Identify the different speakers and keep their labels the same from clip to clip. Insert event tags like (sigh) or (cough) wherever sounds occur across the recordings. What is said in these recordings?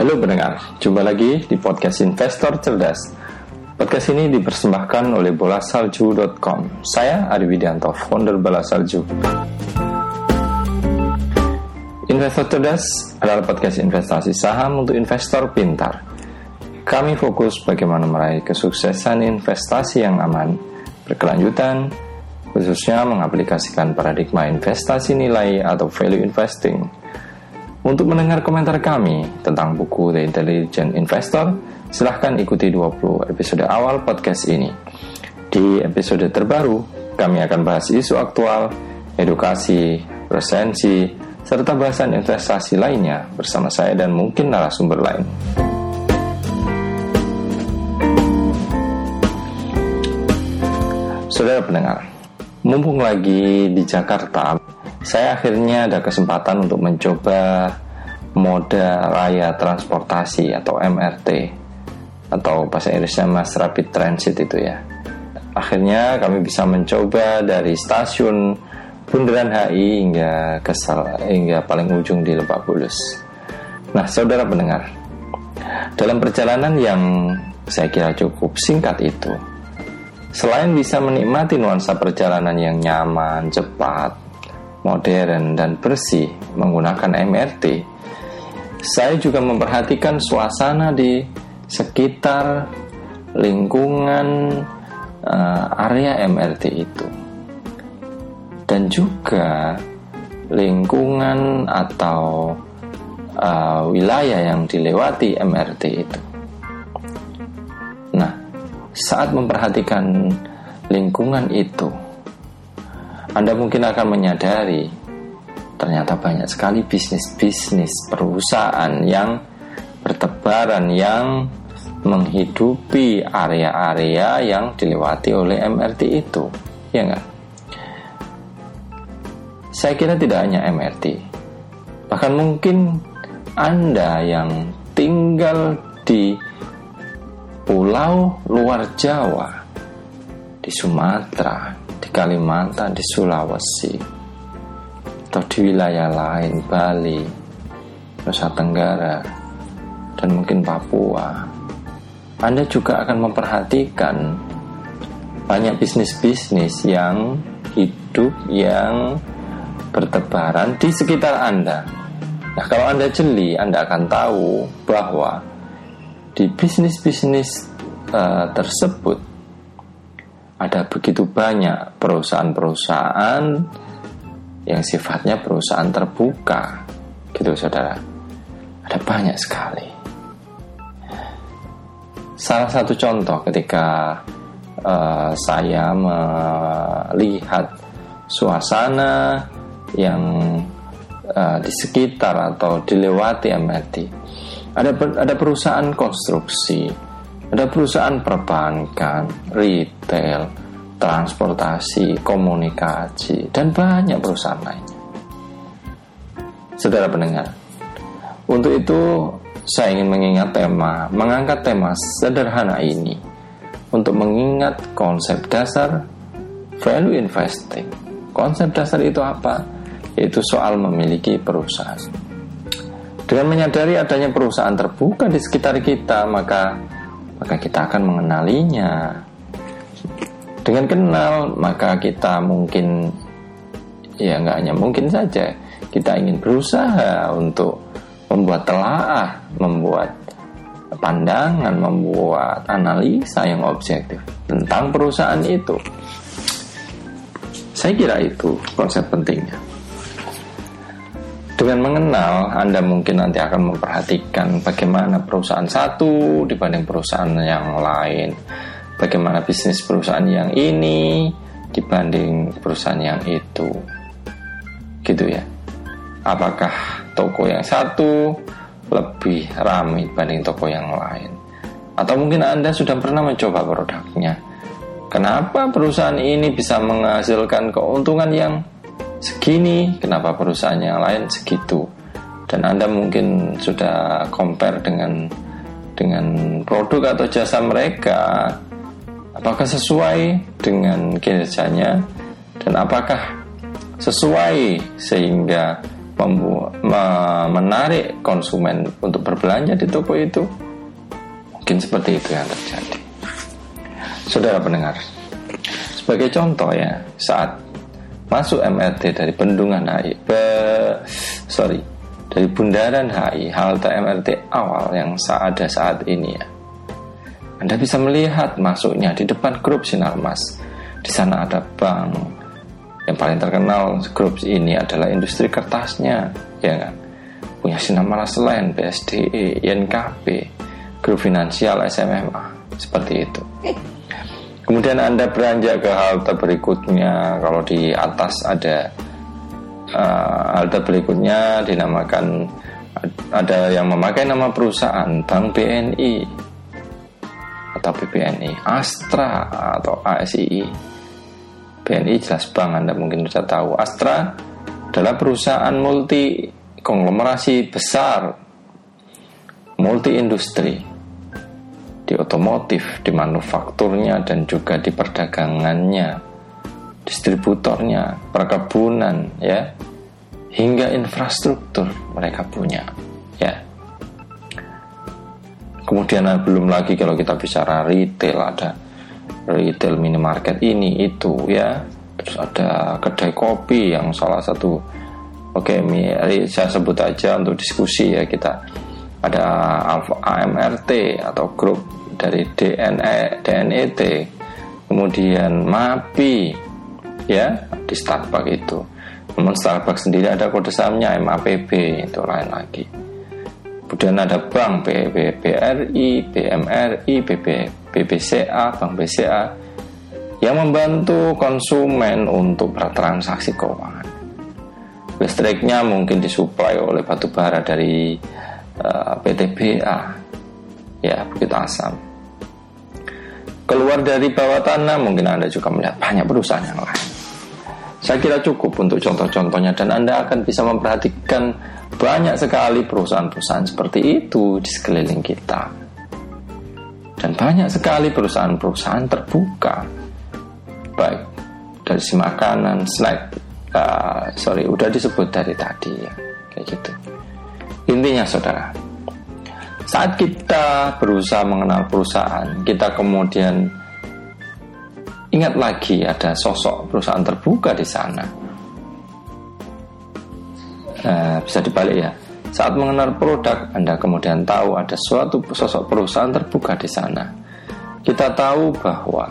Speaker 1: Halo pendengar, jumpa lagi di podcast Investor Cerdas. Podcast ini dipersembahkan oleh bolasalju.com. Saya Ari Widianto, founder Bola Salju. Investor Cerdas adalah podcast investasi saham untuk investor pintar. Kami fokus bagaimana meraih kesuksesan investasi yang aman, berkelanjutan, khususnya mengaplikasikan paradigma investasi nilai atau value investing – untuk mendengar komentar kami tentang buku The Intelligent Investor, silahkan ikuti 20 episode awal podcast ini. Di episode terbaru, kami akan bahas isu aktual, edukasi, resensi, serta bahasan investasi lainnya bersama saya dan mungkin narasumber lain. Saudara pendengar, mumpung lagi di Jakarta, saya akhirnya ada kesempatan untuk mencoba moda raya transportasi atau MRT atau bahasa Inggrisnya Mass Rapid Transit itu ya. Akhirnya kami bisa mencoba dari stasiun Bundaran HI hingga ke hingga paling ujung di Lebak Bulus. Nah, saudara pendengar, dalam perjalanan yang saya kira cukup singkat itu, selain bisa menikmati nuansa perjalanan yang nyaman, cepat, modern dan bersih menggunakan MRT, saya juga memperhatikan suasana di sekitar lingkungan uh, area MRT itu, dan juga lingkungan atau uh, wilayah yang dilewati MRT itu. Nah, saat memperhatikan lingkungan itu, anda mungkin akan menyadari ternyata banyak sekali bisnis-bisnis perusahaan yang bertebaran yang menghidupi area-area yang dilewati oleh MRT itu, ya enggak? Saya kira tidak hanya MRT, bahkan mungkin Anda yang tinggal di pulau luar Jawa, di Sumatera, di Kalimantan, di Sulawesi, atau di wilayah lain, Bali, Nusa Tenggara, dan mungkin Papua, Anda juga akan memperhatikan banyak bisnis-bisnis yang hidup yang bertebaran di sekitar Anda. Nah, kalau Anda jeli, Anda akan tahu bahwa di bisnis-bisnis uh, tersebut ada begitu banyak perusahaan-perusahaan yang sifatnya perusahaan terbuka. Gitu saudara. Ada banyak sekali. Salah satu contoh ketika uh, saya melihat suasana yang uh, di sekitar atau dilewati MRT ada ada perusahaan konstruksi ada perusahaan perbankan, retail, transportasi, komunikasi, dan banyak perusahaan lainnya. Saudara pendengar, untuk itu saya ingin mengingat tema, mengangkat tema sederhana ini untuk mengingat konsep dasar value investing. Konsep dasar itu apa? Yaitu soal memiliki perusahaan. Dengan menyadari adanya perusahaan terbuka di sekitar kita, maka maka kita akan mengenalinya. Dengan kenal, maka kita mungkin ya nggak hanya mungkin saja kita ingin berusaha untuk membuat telaah, membuat pandangan, membuat analisa yang objektif tentang perusahaan itu. Saya kira itu konsep pentingnya. Dengan mengenal, Anda mungkin nanti akan memperhatikan bagaimana perusahaan satu dibanding perusahaan yang lain. Bagaimana bisnis perusahaan yang ini dibanding perusahaan yang itu. Gitu ya. Apakah toko yang satu lebih ramai dibanding toko yang lain? Atau mungkin Anda sudah pernah mencoba produknya. Kenapa perusahaan ini bisa menghasilkan keuntungan yang segini, kenapa perusahaan yang lain? Segitu? Dan Anda mungkin sudah compare dengan dengan produk atau jasa mereka. Apakah sesuai dengan kinerjanya? Dan apakah sesuai sehingga menarik konsumen untuk berbelanja di toko itu? Mungkin seperti itu yang terjadi. Saudara pendengar sebagai contoh ya saat masuk MRT dari Bendungan HI be, sorry dari Bundaran HI halte MRT awal yang ada saat ini ya. Anda bisa melihat masuknya di depan grup Sinarmas di sana ada bank. Yang paling terkenal grup ini adalah industri kertasnya ya kan punya Sinar Malas Selain, BSDE, INKP grup finansial SMMA seperti itu (laughs) kemudian anda beranjak ke halte berikutnya. Kalau di atas ada uh, halte berikutnya dinamakan ada yang memakai nama perusahaan Bank BNI atau BBNI Astra atau ASII BNI jelas bank Anda mungkin sudah tahu. Astra adalah perusahaan multi konglomerasi besar multi industri di otomotif, di manufakturnya dan juga di perdagangannya, distributornya, perkebunan ya, hingga infrastruktur mereka punya ya. Kemudian belum lagi kalau kita bicara retail ada retail minimarket ini itu ya terus ada kedai kopi yang salah satu oke okay, saya sebut aja untuk diskusi ya kita ada AMRT atau grup dari DNE DNET kemudian MAPI ya di Starbucks itu namun Starbucks sendiri ada kode sahamnya MAPB itu lain lagi kemudian ada bank BRI, BMRI, BB, BBCA, Bank BCA yang membantu konsumen untuk bertransaksi keuangan. Listriknya mungkin disuplai oleh batu bara dari uh, eh, PTBA, ya Bukit Asam. Keluar dari bawah tanah mungkin Anda juga melihat banyak perusahaan yang lain. Saya kira cukup untuk contoh-contohnya dan Anda akan bisa memperhatikan banyak sekali perusahaan-perusahaan seperti itu di sekeliling kita. Dan banyak sekali perusahaan-perusahaan terbuka Baik dari si makanan, snack uh, Sorry, udah disebut dari tadi ya Kayak gitu Intinya saudara Saat kita berusaha mengenal perusahaan Kita kemudian Ingat lagi ada sosok perusahaan terbuka di sana uh, Bisa dibalik ya saat mengenal produk, Anda kemudian tahu ada suatu sosok perusahaan terbuka di sana. Kita tahu bahwa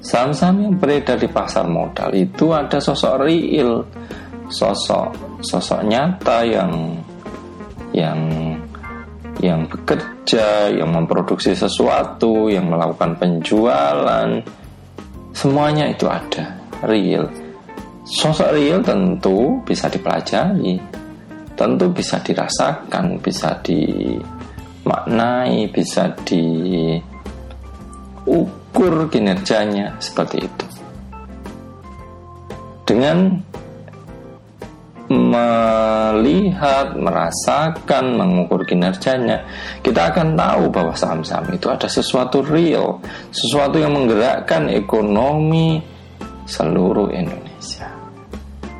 Speaker 1: saham-saham yang beredar di pasar modal itu ada sosok real, sosok sosok nyata yang yang yang bekerja, yang memproduksi sesuatu, yang melakukan penjualan, semuanya itu ada real. Sosok real tentu bisa dipelajari, tentu bisa dirasakan, bisa dimaknai, bisa diukur kinerjanya seperti itu. Dengan melihat, merasakan, mengukur kinerjanya, kita akan tahu bahwa saham-saham itu ada sesuatu real, sesuatu yang menggerakkan ekonomi seluruh Indonesia.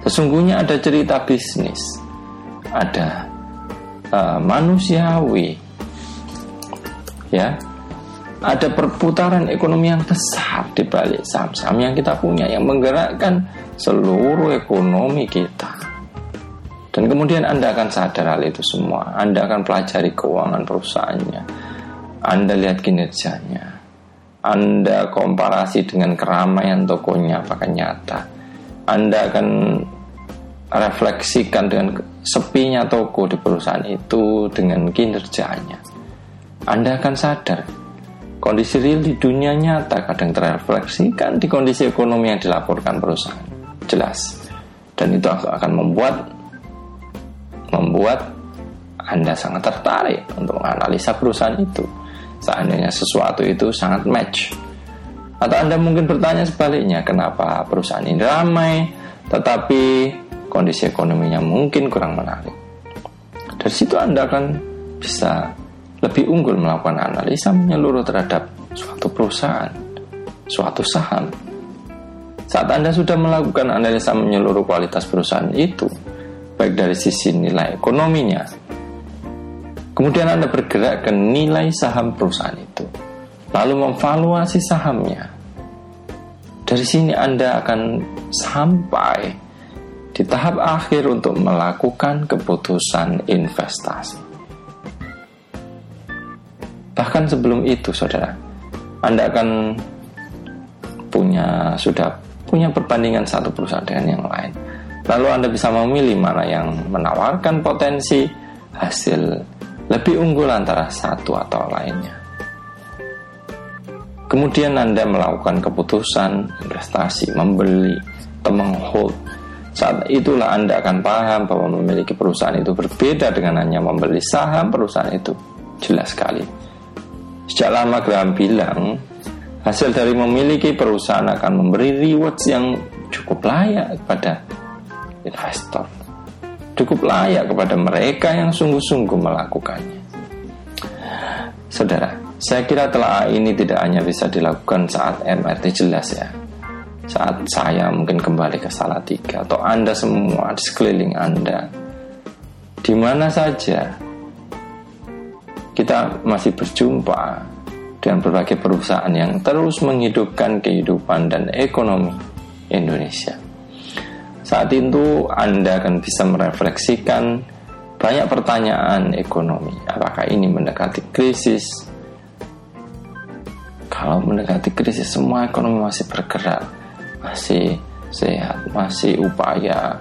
Speaker 1: Sesungguhnya ada cerita bisnis ada uh, manusiawi ya ada perputaran ekonomi yang besar di balik saham-saham yang kita punya yang menggerakkan seluruh ekonomi kita dan kemudian Anda akan sadar hal itu semua Anda akan pelajari keuangan perusahaannya Anda lihat kinerjanya Anda komparasi dengan keramaian tokonya apakah nyata Anda akan refleksikan dengan sepinya toko di perusahaan itu dengan kinerjanya. Anda akan sadar kondisi real di dunia nyata kadang terrefleksikan di kondisi ekonomi yang dilaporkan perusahaan. Jelas. Dan itu akan membuat membuat Anda sangat tertarik untuk menganalisa perusahaan itu. Seandainya sesuatu itu sangat match. Atau Anda mungkin bertanya sebaliknya, kenapa perusahaan ini ramai, tetapi kondisi ekonominya mungkin kurang menarik. Dari situ Anda akan bisa lebih unggul melakukan analisa menyeluruh terhadap suatu perusahaan, suatu saham. Saat Anda sudah melakukan analisa menyeluruh kualitas perusahaan itu, baik dari sisi nilai ekonominya. Kemudian Anda bergerak ke nilai saham perusahaan itu, lalu memvaluasi sahamnya. Dari sini Anda akan sampai di tahap akhir untuk melakukan keputusan investasi. Bahkan sebelum itu, saudara, Anda akan punya sudah punya perbandingan satu perusahaan dengan yang lain. Lalu Anda bisa memilih mana yang menawarkan potensi hasil lebih unggul antara satu atau lainnya. Kemudian Anda melakukan keputusan investasi, membeli atau menghold. Saat itulah Anda akan paham bahwa memiliki perusahaan itu berbeda dengan hanya membeli saham perusahaan itu. Jelas sekali. Sejak lama Graham bilang, Hasil dari memiliki perusahaan akan memberi rewards yang cukup layak kepada investor. Cukup layak kepada mereka yang sungguh-sungguh melakukannya. Saudara, saya kira telah ini tidak hanya bisa dilakukan saat MRT jelas ya. Saat saya mungkin kembali ke Salatiga atau Anda semua di sekeliling Anda. Di mana saja kita masih berjumpa dengan berbagai perusahaan yang terus menghidupkan kehidupan dan ekonomi Indonesia. Saat itu Anda akan bisa merefleksikan banyak pertanyaan ekonomi. Apakah ini mendekati krisis? Kalau mendekati krisis semua ekonomi masih bergerak, masih sehat, masih upaya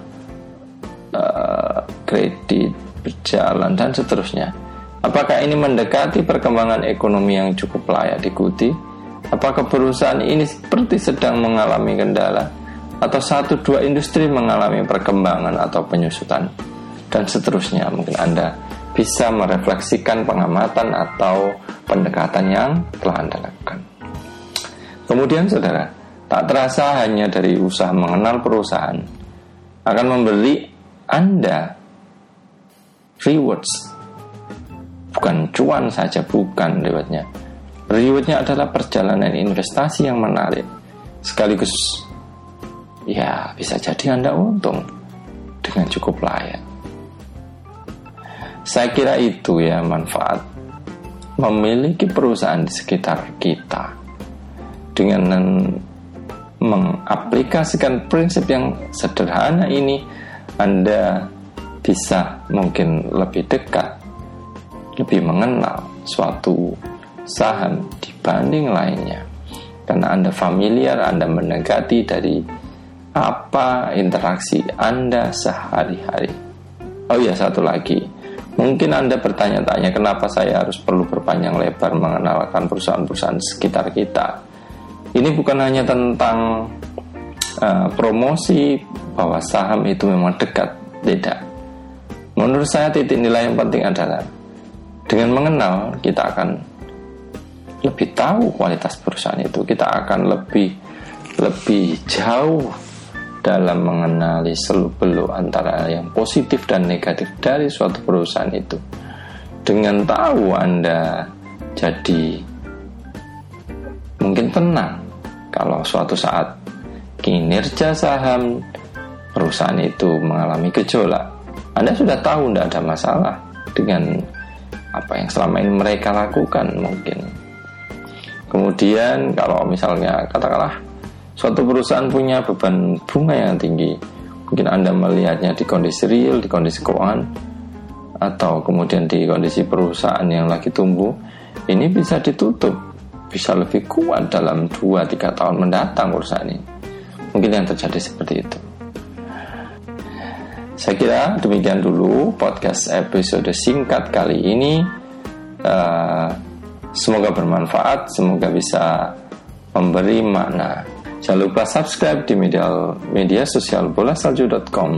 Speaker 1: uh, kredit berjalan dan seterusnya Apakah ini mendekati perkembangan ekonomi yang cukup layak diikuti? Apakah perusahaan ini seperti sedang mengalami kendala? Atau satu dua industri mengalami perkembangan atau penyusutan? Dan seterusnya mungkin Anda bisa merefleksikan pengamatan atau pendekatan yang telah Anda lakukan. Kemudian saudara, tak terasa hanya dari usaha mengenal perusahaan akan memberi Anda rewards bukan cuan saja, bukan rewardnya. Rewardnya adalah perjalanan investasi yang menarik, sekaligus ya bisa jadi Anda untung dengan cukup layak. Saya kira itu ya manfaat memiliki perusahaan di sekitar kita dengan mengaplikasikan prinsip yang sederhana ini Anda bisa mungkin lebih dekat lebih mengenal suatu saham dibanding lainnya karena Anda familiar, Anda mendekati dari apa interaksi Anda sehari-hari. Oh ya, satu lagi. Mungkin Anda bertanya-tanya kenapa saya harus perlu berpanjang lebar mengenalkan perusahaan-perusahaan sekitar kita. Ini bukan hanya tentang uh, promosi bahwa saham itu memang dekat, tidak. Menurut saya titik nilai yang penting adalah dengan mengenal, kita akan lebih tahu kualitas perusahaan itu. Kita akan lebih lebih jauh dalam mengenali seluk-beluk antara yang positif dan negatif dari suatu perusahaan itu. Dengan tahu Anda jadi mungkin tenang kalau suatu saat kinerja saham perusahaan itu mengalami gejolak. Anda sudah tahu tidak ada masalah dengan apa yang selama ini mereka lakukan mungkin. Kemudian kalau misalnya katakanlah suatu perusahaan punya beban bunga yang tinggi, mungkin Anda melihatnya di kondisi real, di kondisi keuangan, atau kemudian di kondisi perusahaan yang lagi tumbuh, ini bisa ditutup, bisa lebih kuat dalam 2-3 tahun mendatang perusahaan ini. Mungkin yang terjadi seperti itu. Saya kira demikian dulu podcast episode singkat kali ini. Uh, semoga bermanfaat, semoga bisa memberi makna. Jangan lupa subscribe di media media sosial bolasalju.com.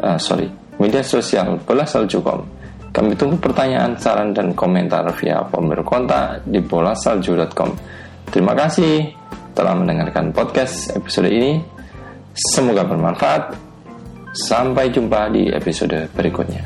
Speaker 1: Uh, sorry, media sosial bolasalju.com. Kami tunggu pertanyaan, saran, dan komentar via formulir kontak di bolasalju.com. Terima kasih telah mendengarkan podcast episode ini. Semoga bermanfaat. Sampai jumpa di episode berikutnya.